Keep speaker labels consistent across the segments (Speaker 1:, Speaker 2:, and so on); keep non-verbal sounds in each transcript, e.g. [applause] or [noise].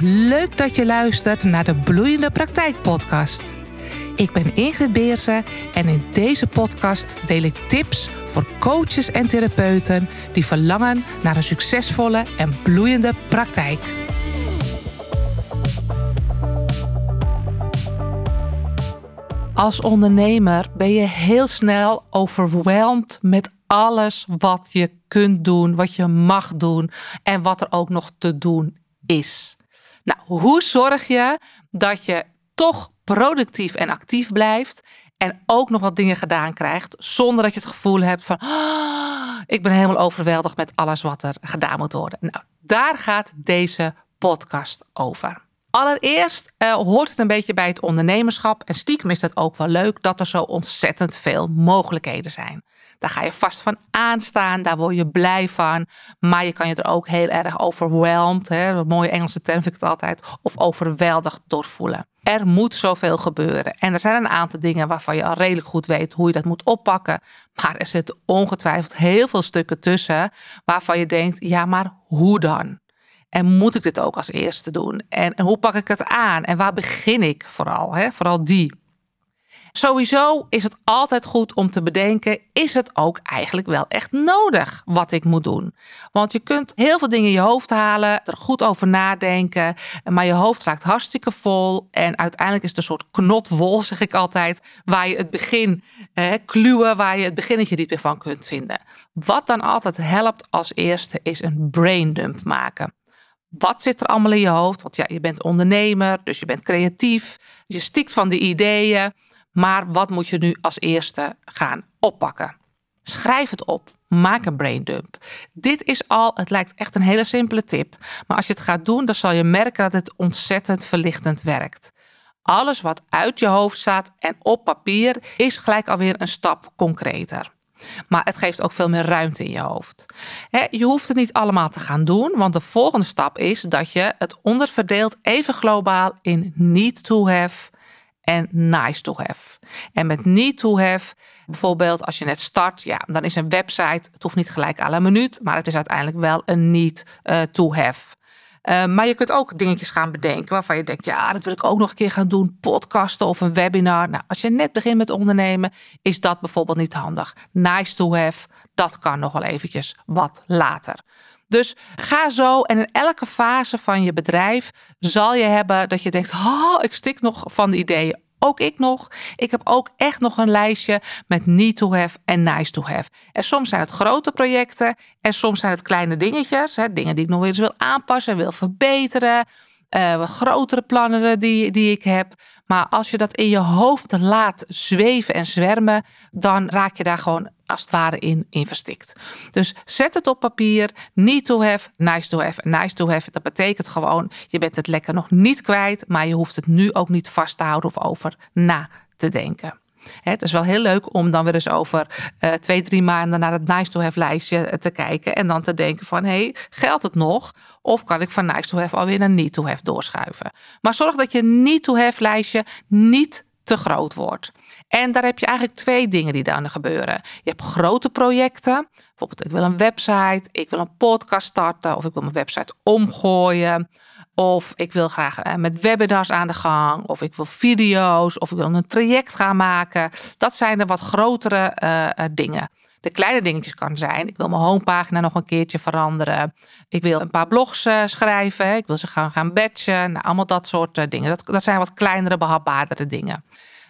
Speaker 1: Leuk dat je luistert naar de Bloeiende Praktijk Podcast. Ik ben Ingrid Beersen en in deze podcast deel ik tips voor coaches en therapeuten die verlangen naar een succesvolle en bloeiende praktijk. Als ondernemer ben je heel snel overweldigd met alles wat je kunt doen, wat je mag doen en wat er ook nog te doen is. Nou, hoe zorg je dat je toch productief en actief blijft en ook nog wat dingen gedaan krijgt zonder dat je het gevoel hebt van "Ah, ik ben helemaal overweldigd met alles wat er gedaan moet worden. Nou, daar gaat deze podcast over. Allereerst eh, hoort het een beetje bij het ondernemerschap en stiekem is dat ook wel leuk dat er zo ontzettend veel mogelijkheden zijn. Daar ga je vast van aanstaan, daar word je blij van. Maar je kan je er ook heel erg overwhelmed, hè, een mooie Engelse term vind ik het altijd, of overweldigd door voelen. Er moet zoveel gebeuren. En er zijn een aantal dingen waarvan je al redelijk goed weet hoe je dat moet oppakken. Maar er zitten ongetwijfeld heel veel stukken tussen waarvan je denkt, ja, maar hoe dan? En moet ik dit ook als eerste doen? En, en hoe pak ik het aan? En waar begin ik vooral? Hè? Vooral die. Sowieso is het altijd goed om te bedenken: is het ook eigenlijk wel echt nodig wat ik moet doen? Want je kunt heel veel dingen in je hoofd halen, er goed over nadenken, maar je hoofd raakt hartstikke vol. En uiteindelijk is het een soort knotwol, [laughs] zeg ik altijd, waar je het begin, eh, kluwen, waar je het beginnetje niet meer van kunt vinden. Wat dan altijd helpt als eerste is een braindump maken. Wat zit er allemaal in je hoofd? Want ja, je bent ondernemer, dus je bent creatief, je stikt van de ideeën. Maar wat moet je nu als eerste gaan oppakken? Schrijf het op. Maak een braindump. Dit is al, het lijkt echt een hele simpele tip. Maar als je het gaat doen, dan zal je merken dat het ontzettend verlichtend werkt. Alles wat uit je hoofd staat en op papier is gelijk alweer een stap concreter. Maar het geeft ook veel meer ruimte in je hoofd. je hoeft het niet allemaal te gaan doen, want de volgende stap is dat je het onderverdeelt even globaal in need to have en nice to have. En met need to have, bijvoorbeeld als je net start, ja, dan is een website, het hoeft niet gelijk à la minuut, maar het is uiteindelijk wel een need uh, to have. Uh, maar je kunt ook dingetjes gaan bedenken waarvan je denkt, ja, dat wil ik ook nog een keer gaan doen, podcasten of een webinar. Nou, als je net begint met ondernemen, is dat bijvoorbeeld niet handig. Nice to have, dat kan nog wel eventjes wat later. Dus ga zo en in elke fase van je bedrijf zal je hebben dat je denkt: oh, ik stik nog van de ideeën. Ook ik nog. Ik heb ook echt nog een lijstje met need to have en nice to have. En soms zijn het grote projecten en soms zijn het kleine dingetjes. Hè, dingen die ik nog eens wil aanpassen, wil verbeteren. Uh, grotere plannen die, die ik heb. Maar als je dat in je hoofd laat zweven en zwermen, dan raak je daar gewoon als het ware in, in verstikt. Dus zet het op papier. Need to have, nice to have. Nice to have, dat betekent gewoon, je bent het lekker nog niet kwijt, maar je hoeft het nu ook niet vast te houden of over na te denken. Het is wel heel leuk om dan weer eens over uh, twee, drie maanden naar het nice to have lijstje te kijken. En dan te denken van, hey, geldt het nog? Of kan ik van nice to have alweer naar need to have doorschuiven? Maar zorg dat je need to have lijstje niet te groot wordt. En daar heb je eigenlijk twee dingen die dan gebeuren. Je hebt grote projecten. Bijvoorbeeld, ik wil een website, ik wil een podcast starten of ik wil mijn website omgooien. Of ik wil graag eh, met webinars aan de gang. Of ik wil video's. Of ik wil een traject gaan maken. Dat zijn de wat grotere uh, dingen. De kleine dingetjes kan zijn. Ik wil mijn homepagina nog een keertje veranderen. Ik wil een paar blogs uh, schrijven. Ik wil ze gaan, gaan batchen. Nou, allemaal dat soort dingen. Dat, dat zijn wat kleinere, behapbaardere dingen.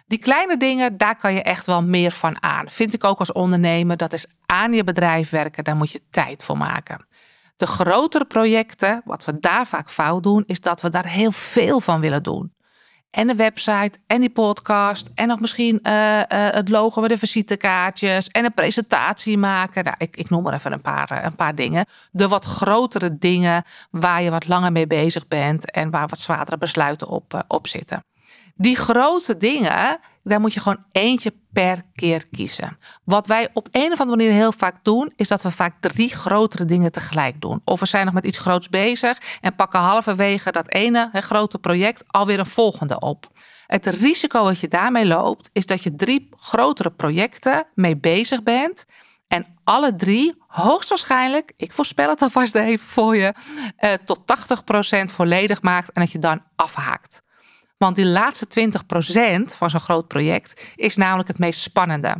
Speaker 1: Die kleine dingen, daar kan je echt wel meer van aan. Vind ik ook als ondernemer. Dat is aan je bedrijf werken. Daar moet je tijd voor maken. De grotere projecten, wat we daar vaak fout doen, is dat we daar heel veel van willen doen. En de website, en die podcast, en nog misschien uh, uh, het logo met de visitekaartjes, en een presentatie maken. Nou, ik, ik noem maar even een paar, uh, een paar dingen. De wat grotere dingen waar je wat langer mee bezig bent en waar wat zwaardere besluiten op, op zitten. Die grote dingen, daar moet je gewoon eentje per keer kiezen. Wat wij op een of andere manier heel vaak doen, is dat we vaak drie grotere dingen tegelijk doen. Of we zijn nog met iets groots bezig en pakken halverwege dat ene grote project alweer een volgende op. Het risico wat je daarmee loopt, is dat je drie grotere projecten mee bezig bent. En alle drie hoogstwaarschijnlijk, ik voorspel het alvast even voor je, uh, tot 80% volledig maakt en dat je dan afhaakt. Want die laatste 20% van zo'n groot project is namelijk het meest spannende.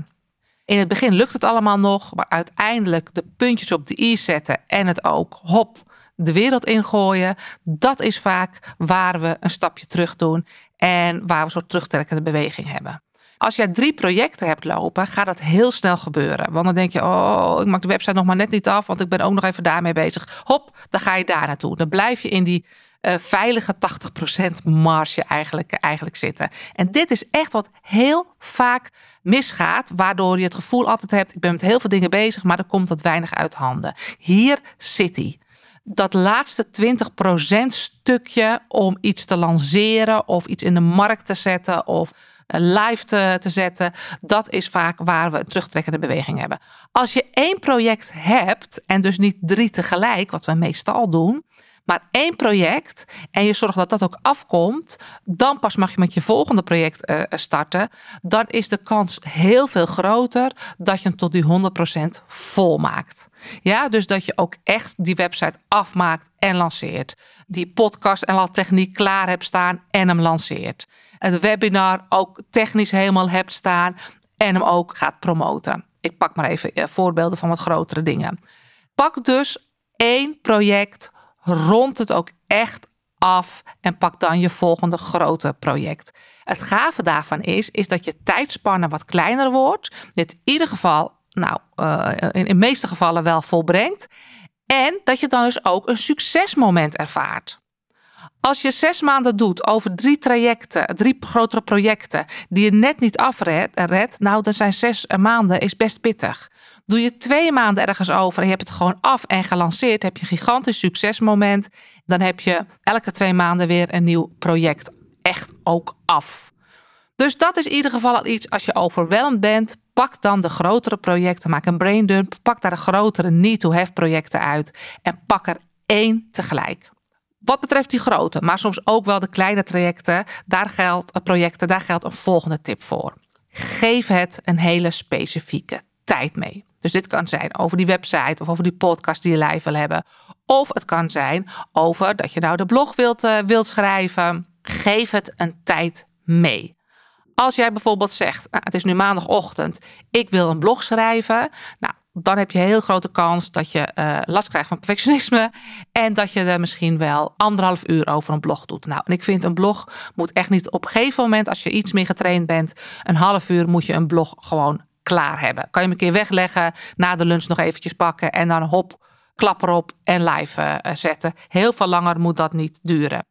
Speaker 1: In het begin lukt het allemaal nog, maar uiteindelijk de puntjes op de i zetten en het ook hop de wereld ingooien, dat is vaak waar we een stapje terug doen en waar we zo'n terugtrekkende beweging hebben. Als jij drie projecten hebt lopen, gaat dat heel snel gebeuren. Want dan denk je, oh, ik maak de website nog maar net niet af, want ik ben ook nog even daarmee bezig. Hop, dan ga je daar naartoe. Dan blijf je in die uh, veilige 80% marge eigenlijk, eigenlijk zitten. En dit is echt wat heel vaak misgaat, waardoor je het gevoel altijd hebt, ik ben met heel veel dingen bezig, maar er komt wat weinig uit handen. Hier zit hij dat laatste 20% stukje om iets te lanceren of iets in de markt te zetten of live te, te zetten, dat is vaak waar we een terugtrekkende beweging hebben. Als je één project hebt en dus niet drie tegelijk, wat we meestal doen, maar één project en je zorgt dat dat ook afkomt, dan pas mag je met je volgende project uh, starten. Dan is de kans heel veel groter dat je hem tot die 100% vol maakt. Ja, dus dat je ook echt die website afmaakt en lanceert. Die podcast en al techniek klaar hebt staan en hem lanceert. Het webinar ook technisch helemaal hebt staan en hem ook gaat promoten. Ik pak maar even eh, voorbeelden van wat grotere dingen. Pak dus één project rond het ook echt af en pak dan je volgende grote project. Het gave daarvan is, is dat je tijdspanne wat kleiner wordt. Dit in ieder geval, nou, uh, in de meeste gevallen wel volbrengt. En dat je dan dus ook een succesmoment ervaart. Als je zes maanden doet over drie trajecten, drie grotere projecten, die je net niet afredt, nou, dan zijn zes maanden is best pittig. Doe je twee maanden ergens over en je hebt het gewoon af en gelanceerd, heb je een gigantisch succesmoment. Dan heb je elke twee maanden weer een nieuw project echt ook af. Dus dat is in ieder geval al iets als je overweldigd bent. Pak dan de grotere projecten, maak een braindump, pak daar de grotere need-to-have projecten uit en pak er één tegelijk. Wat betreft die grote, maar soms ook wel de kleine trajecten, daar geldt, eh, projecten, daar geldt een volgende tip voor. Geef het een hele specifieke tijd mee. Dus dit kan zijn over die website of over die podcast die je live wil hebben. Of het kan zijn over dat je nou de blog wilt, uh, wilt schrijven. Geef het een tijd mee. Als jij bijvoorbeeld zegt, nou, het is nu maandagochtend, ik wil een blog schrijven. Nou, dan heb je heel grote kans dat je uh, last krijgt van perfectionisme. En dat je er misschien wel anderhalf uur over een blog doet. Nou, en ik vind een blog moet echt niet op een gegeven moment, als je iets meer getraind bent, een half uur moet je een blog gewoon klaar hebben. Kan je hem een keer wegleggen, na de lunch nog eventjes pakken en dan hop, klap erop en live uh, zetten. Heel veel langer moet dat niet duren.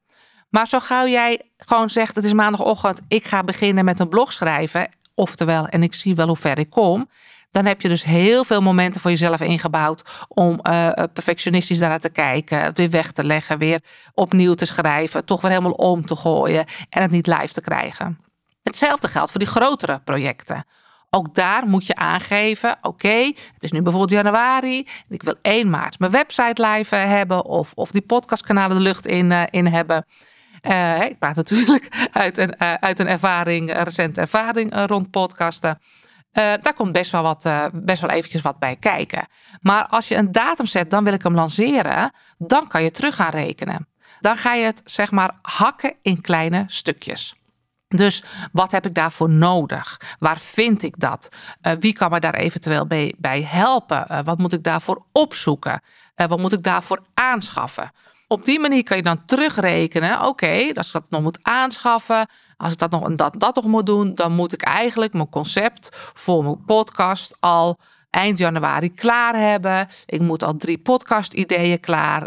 Speaker 1: Maar zo gauw jij gewoon zegt, het is maandagochtend, ik ga beginnen met een blog schrijven. Oftewel, en ik zie wel hoe ver ik kom dan heb je dus heel veel momenten voor jezelf ingebouwd om uh, perfectionistisch daarnaar te kijken, weer weg te leggen, weer opnieuw te schrijven, toch weer helemaal om te gooien en het niet live te krijgen. Hetzelfde geldt voor die grotere projecten. Ook daar moet je aangeven: oké, het is nu bijvoorbeeld januari. Ik wil 1 maart mijn website live eh, hebben. Of, of die podcastkanalen de lucht in, uh, in hebben. Uh, ik praat natuurlijk [laughs] uit een, uit een ervaring, recente ervaring rond podcasten. Daar komt best wel, wat, best wel eventjes wat bij kijken. Maar als je een datum zet, dan wil ik hem lanceren, dan kan je terug gaan rekenen. Dan ga je het zeg maar hakken in kleine stukjes. Dus wat heb ik daarvoor nodig? Waar vind ik dat? Uh, wie kan me daar eventueel bij, helpen? wat moet ik daarvoor opzoeken? wat moet ik daarvoor aanschaffen? Op die manier kan je dan terugrekenen. Oké, als ik dat nog moet aanschaffen, als ik dat nog dat, dat nog moet doen, dan moet ik eigenlijk mijn concept voor mijn podcast al eind januari klaar hebben. Ik moet al drie podcast-ideeën klaar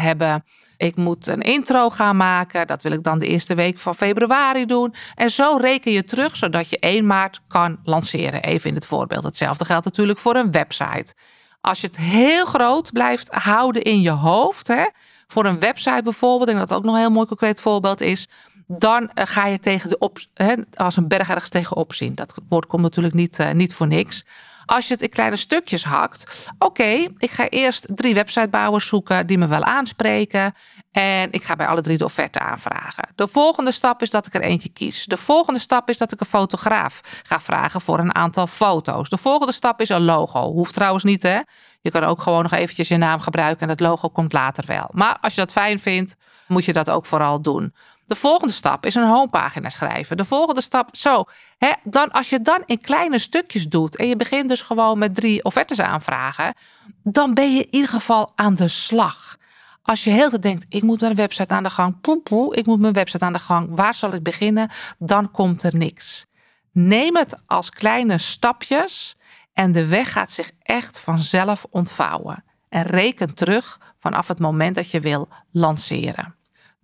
Speaker 1: hebben. Ik moet een intro gaan maken. Dat wil ik dan de eerste week van februari doen. En zo reken je terug, zodat je 1 maart kan lanceren. Even in het voorbeeld. Hetzelfde geldt natuurlijk voor een website. Als je het heel groot blijft houden in je hoofd, hè, voor een website bijvoorbeeld, en dat ook nog een heel mooi concreet voorbeeld is, dan eh, ga je tegen de op, hè, als een berg ergens tegen opzien. Dat woord komt natuurlijk niet, uh, niet voor niks. Als je het in kleine stukjes hakt, oké, ik ga eerst drie websitebouwers zoeken die me wel aanspreken. En ik ga bij alle drie de offerte aanvragen. De volgende stap is dat ik er eentje kies. De volgende stap is dat ik een fotograaf ga vragen voor een aantal foto's. De volgende stap is een logo. Hoeft trouwens niet, hè? Je kan ook gewoon nog eventjes je naam gebruiken en het logo komt later wel. Maar als je dat fijn vindt, moet je dat ook vooral doen. De volgende stap is een homepagina schrijven. De volgende stap, zo. Hè, dan, als je dan in kleine stukjes doet en je begint dus gewoon met drie offertes aanvragen, dan ben je in ieder geval aan de slag. Als je heel tijd denkt, ik moet mijn website aan de gang, poe, poe, ik moet mijn website aan de gang, waar zal ik beginnen? Dan komt er niks. Neem het als kleine stapjes en de weg gaat zich echt vanzelf ontvouwen. En reken terug vanaf het moment dat je wil lanceren.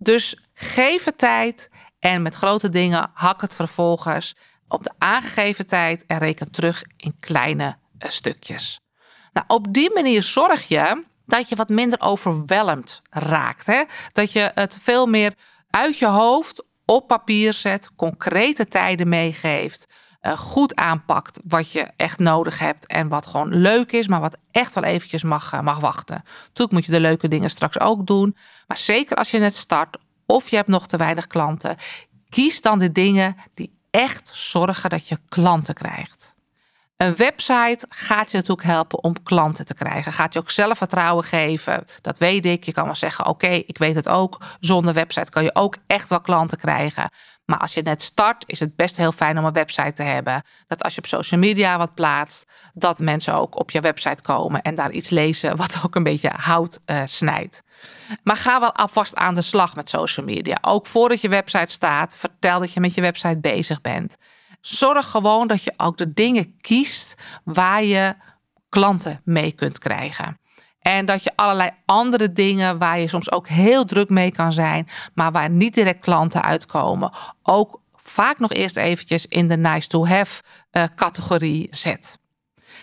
Speaker 1: Dus geef het tijd en met grote dingen hak het vervolgens op de aangegeven tijd en reken terug in kleine eh, stukjes. Nou, op die manier zorg je dat je wat minder overweldigd raakt. Hè? Dat je het veel meer uit je hoofd op papier zet, concrete tijden meegeeft. Uh, goed aanpakt wat je echt nodig hebt en wat gewoon leuk is, maar wat echt wel eventjes mag, uh, mag wachten. Natuurlijk moet je de leuke dingen straks ook doen, maar zeker als je net start of je hebt nog te weinig klanten, kies dan de dingen die echt zorgen dat je klanten krijgt. Een website gaat je natuurlijk helpen om klanten te krijgen. Gaat je ook zelfvertrouwen geven. Dat weet ik. Je kan wel zeggen: Oké, ik weet het ook. Zonder website kan je ook echt wel klanten krijgen. Maar als je net start, is het best heel fijn om een website te hebben. Dat als je op social media wat plaatst, dat mensen ook op je website komen en daar iets lezen wat ook een beetje hout uh, snijdt. Maar ga wel alvast aan de slag met social media. Ook voordat je website staat, vertel dat je met je website bezig bent. Zorg gewoon dat je ook de dingen kiest waar je klanten mee kunt krijgen. En dat je allerlei andere dingen waar je soms ook heel druk mee kan zijn, maar waar niet direct klanten uitkomen, ook vaak nog eerst eventjes in de nice to have uh, categorie zet.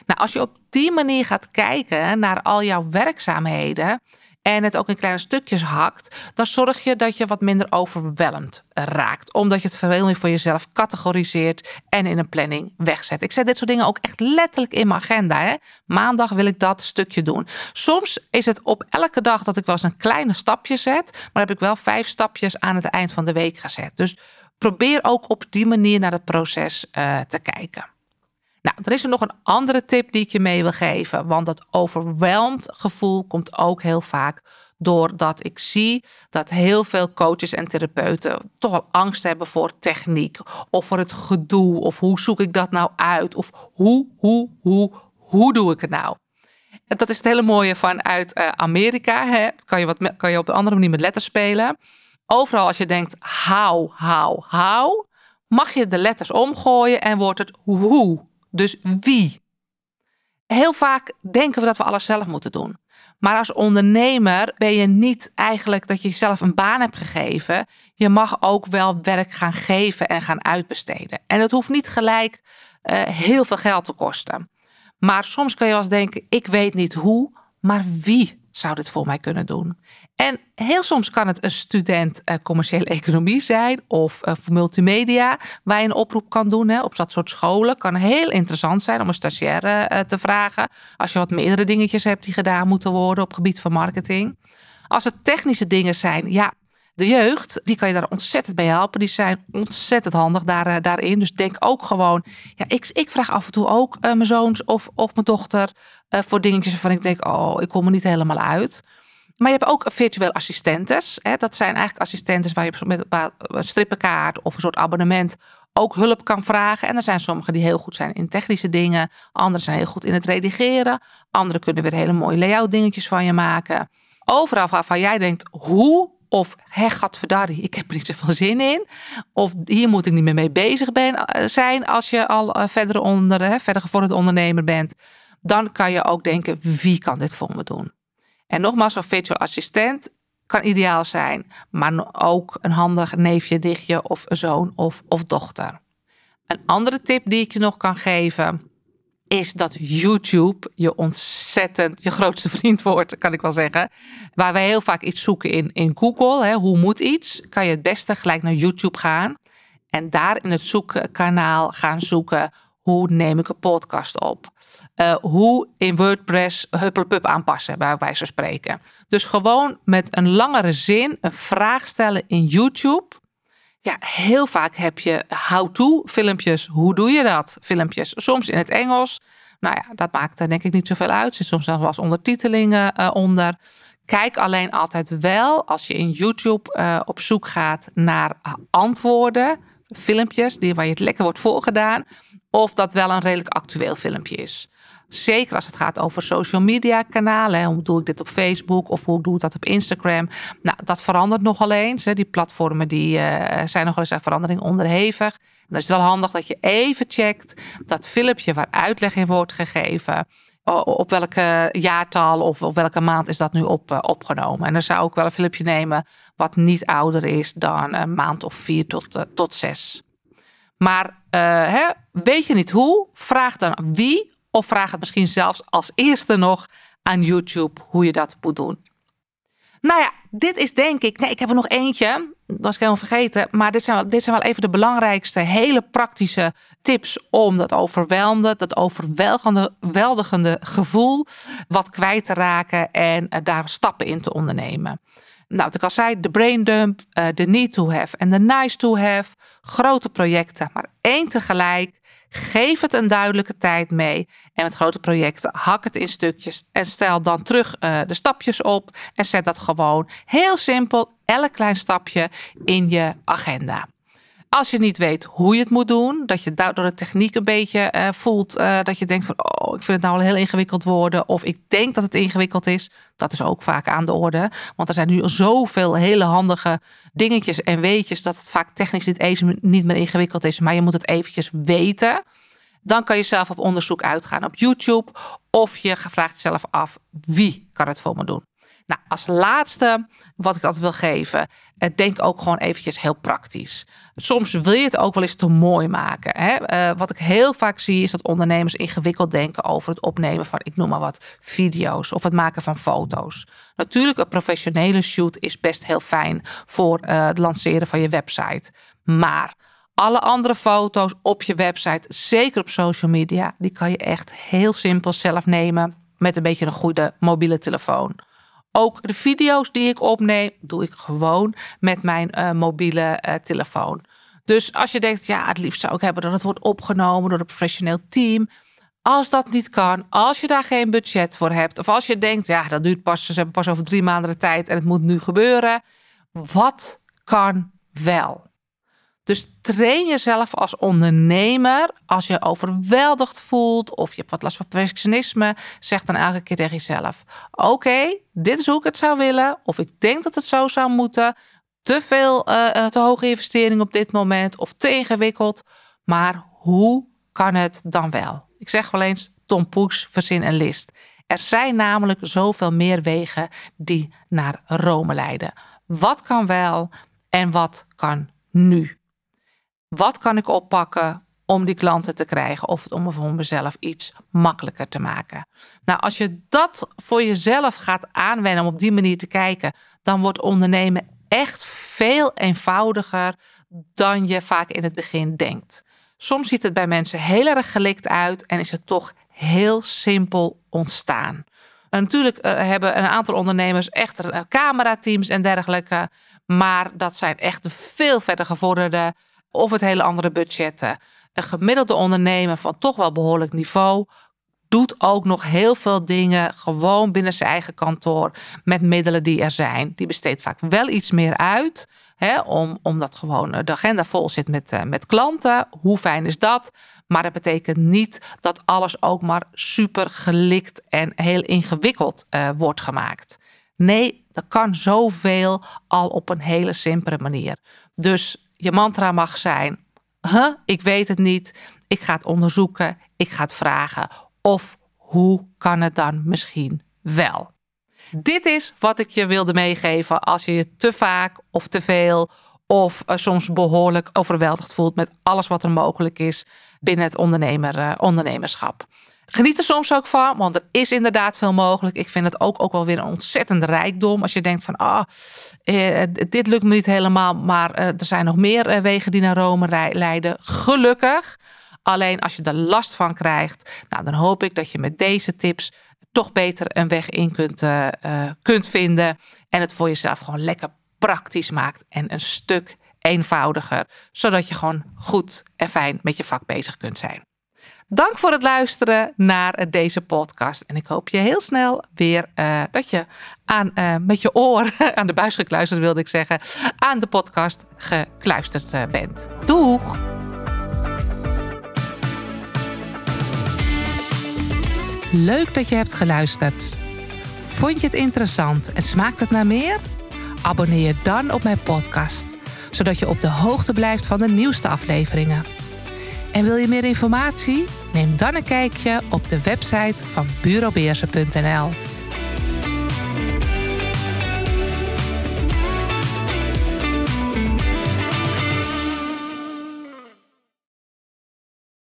Speaker 1: Nou, als je op die manier gaat kijken naar al jouw werkzaamheden, en het ook in kleine stukjes hakt, dan zorg je dat je wat minder overweldigd raakt. Omdat je het veel meer voor jezelf categoriseert en in een planning wegzet. Ik zet dit soort dingen ook echt letterlijk in mijn agenda. Hè. Maandag wil ik dat stukje doen. Soms is het op elke dag dat ik wel eens een kleine stapje zet, maar heb ik wel vijf stapjes aan het eind van de week gezet. Dus probeer ook op die manier naar het proces uh, te kijken. Nou, er is er nog een andere tip die ik je mee wil geven. Want dat overweldigd gevoel komt ook heel vaak doordat ik zie dat heel veel coaches en therapeuten toch wel angst hebben voor techniek of voor het gedoe of hoe zoek ik dat nou uit of hoe, hoe, hoe, hoe doe ik het nou? Dat is het hele mooie vanuit uh, Amerika. Hè? Kan, je wat, kan je op een andere manier met letters spelen. Overal als je denkt how, how, how, mag je de letters omgooien en wordt het hoe. Dus wie? Heel vaak denken we dat we alles zelf moeten doen. Maar als ondernemer ben je niet eigenlijk dat je jezelf een baan hebt gegeven. Je mag ook wel werk gaan geven en gaan uitbesteden. En dat hoeft niet gelijk uh, heel veel geld te kosten. Maar soms kun je eens denken: ik weet niet hoe, maar wie zou dit voor mij kunnen doen? En heel soms kan het een student uh, commerciële economie zijn of uh, voor multimedia, waar je een oproep kan doen hè, op dat soort scholen. Kan heel interessant zijn om een stagiaire uh, te vragen. Als je wat meerdere dingetjes hebt die gedaan moeten worden op gebied van marketing. Als het technische dingen zijn, ja, de jeugd, die kan je daar ontzettend bij helpen. Die zijn ontzettend handig daar, daarin. Dus denk ook gewoon, ja, ik, ik vraag af en toe ook mijn zoons of, of mijn dochter voor dingetjes waarvan ik denk, oh, ik kom er niet helemaal uit. Maar je hebt ook virtueel assistentes. Hè? Dat zijn eigenlijk assistentes waar je met een strippenkaart of een soort abonnement ook hulp kan vragen. En er zijn sommigen die heel goed zijn in technische dingen. Anderen zijn heel goed in het redigeren. Anderen kunnen weer hele mooie layout dingetjes van je maken. Overal waarvan jij denkt, hoe of hé, gadverdarrie, ik heb er niet zoveel zin in. Of hier moet ik niet meer mee bezig eh, zijn als je al eh, verder, onder, verder gevorderd ondernemer bent. Dan kan je ook denken, wie kan dit voor me doen? En nogmaals, zo'n virtual assistent kan ideaal zijn, maar ook een handig neefje, dichtje of zoon of, of dochter. Een andere tip die ik je nog kan geven is dat YouTube je ontzettend je grootste [laughs] vriend wordt, kan ik wel zeggen. Waar we heel vaak iets zoeken in, in Google, hè, hoe moet iets, kan je het beste gelijk naar YouTube gaan en daar in het zoekkanaal gaan zoeken Hoe neem ik een podcast op? Uh, hoe in WordPress Hupplepup aanpassen, bij wijze van spreken. Dus gewoon met een langere zin een vraag stellen in YouTube. Ja, heel vaak heb je how-to filmpjes. Hoe doe je dat? Filmpjes. Soms in het Engels. Nou ja, dat maakt er denk ik niet zoveel uit. Er zit soms nog wel eens ondertitelingen uh, onder. Kijk alleen altijd wel als je in YouTube uh, op zoek gaat naar antwoorden, filmpjes die, waar je het lekker wordt voorgedaan, of dat wel een redelijk actueel filmpje is. Zeker als het gaat over social media kanalen. Hoe doe ik dit op Facebook of hoe doe ik dat op Instagram? Nou, dat verandert nogal eens. Hè. Die platformen die, uh, zijn nogal eens aan verandering onderhevig. Dan is het wel handig dat je even checkt dat filmpje waar uitleg in wordt gegeven op welke jaartal of op welke maand is dat nu op, uh, opgenomen. En dan zou ik wel een filmpje nemen wat niet ouder is dan een maand of vier tot, uh, tot zes. Maar hè, weet je niet hoe? Vraag dan wie of vraag het misschien zelfs als eerste nog aan YouTube hoe je dat moet doen. Nou ja, dit is denk ik. Nee, ik heb er nog eentje. Dat was ik helemaal vergeten. Maar dit zijn, wel, dit zijn wel even de belangrijkste, hele praktische tips om dat overweldigende, dat overweldigende gevoel wat kwijt te raken en eh, daar stappen in te ondernemen. Nou, wat ik al zei, de brain dump, eh, de need to have en de nice to have. Grote projecten, maar één tegelijk. Geef het een duidelijke tijd mee. En met grote projecten hak het in stukjes en stel dan terug uh, de stapjes op en zet dat gewoon heel simpel, elk klein stapje in je agenda. Als je niet weet hoe je het moet doen, dat je door de techniek een beetje uh, voelt uh, dat je denkt van oh, ik vind het nou al heel ingewikkeld worden of ik denk dat het ingewikkeld is, dat is ook vaak aan de orde. Want er zijn nu zoveel hele handige dingetjes en weetjes dat het vaak technisch niet eens niet meer ingewikkeld is, maar je moet het eventjes weten. Dan kan je zelf op onderzoek uitgaan op YouTube of je vraagt jezelf af wie kan het voor me doen. Nou, als laatste, wat ik altijd wil geven, eh, denk ook gewoon eventjes heel praktisch. Soms wil je het ook wel eens te mooi maken. Hè? Uh, wat ik heel vaak zie, is dat ondernemers ingewikkeld denken over het opnemen van, ik noem maar wat, video's of het maken van foto's. Natuurlijk, een professionele shoot is best heel fijn voor uh, het lanceren van je website. Maar alle andere foto's op je website, zeker op social media, die kan je echt heel simpel zelf nemen met een beetje een goede mobiele telefoon. Ook de video's die ik opneem, doe ik gewoon met mijn uh, mobiele uh, telefoon. Dus als je denkt, ja, het liefst zou ik hebben dat het wordt opgenomen door een professioneel team. Als dat niet kan, als je daar geen budget voor hebt, of als je denkt, ja, dat duurt pas, ze hebben pas over drie maanden de tijd en het moet nu gebeuren. Wat kan wel? Dus train jezelf als ondernemer. Als je overweldigd voelt of je hebt wat last van perfectionisme, zeg dan elke keer tegen jezelf: Oké, dit is hoe ik het zou willen. Of ik denk dat het zo zou moeten. Te veel, uh, te hoge investering op dit moment of te ingewikkeld. Maar hoe kan het dan wel? Ik zeg wel eens: Tom Poes, verzin een list. Er zijn namelijk zoveel meer wegen die naar Rome leiden. Wat kan wel en wat kan nu? Wat kan ik oppakken om die klanten te krijgen of om voor mezelf iets makkelijker te maken? Nou, als je dat voor jezelf gaat aanwennen om op die manier te kijken, dan wordt ondernemen echt veel eenvoudiger dan je vaak in het begin denkt. Soms ziet het bij mensen heel erg gelikt uit en is het toch heel simpel ontstaan. En natuurlijk uh, hebben een aantal ondernemers echt uh, camerateams en dergelijke, maar dat zijn echt de veel verder gevorderde of het hele andere budgetten. Een gemiddelde ondernemer van toch wel behoorlijk niveau doet ook nog heel veel dingen gewoon binnen zijn eigen kantoor met middelen die er zijn. Die besteedt vaak wel iets meer uit, hè, om, omdat gewoon de agenda vol zit met, uh, met klanten. Hoe fijn is dat? Maar dat betekent niet dat alles ook maar super gelikt en heel ingewikkeld uh, wordt gemaakt. Nee, er kan zoveel al op een hele simpele manier. Dus je mantra mag zijn: huh, ik weet het niet, ik ga het onderzoeken, ik ga het vragen. Of hoe kan het dan misschien wel? Dit is wat ik je wilde meegeven als je je te vaak of te veel of uh, soms behoorlijk overweldigd voelt met alles wat er mogelijk is binnen het ondernemer, uh, ondernemerschap. Geniet er soms ook van, want er is inderdaad veel mogelijk. Ik vind het ook, ook wel weer een ontzettende rijkdom. Als je denkt van, ah, eh, dit lukt me niet helemaal, maar eh, er zijn nog meer eh, wegen die naar Rome leiden. Gelukkig. Alleen als je er last van krijgt, nou, dan hoop ik dat je met deze tips toch beter een weg in kunt, kunt vinden. En het voor jezelf gewoon lekker praktisch maakt en een stuk eenvoudiger. Zodat je gewoon goed en fijn met je vak bezig kunt zijn. Dank voor het luisteren naar deze podcast. En ik hoop je heel snel weer uh, dat je aan, uh, met je oor [laughs] aan de buis gekluisterd wilde ik zeggen, aan de podcast gekluisterd bent. Doeg! Leuk dat je hebt geluisterd. Vond je het interessant en smaakt het naar meer? Abonneer je dan op mijn podcast, zodat je op de hoogte blijft van de nieuwste afleveringen. En wil je meer informatie? Neem dan een kijkje op de website van bureaubeersen.nl.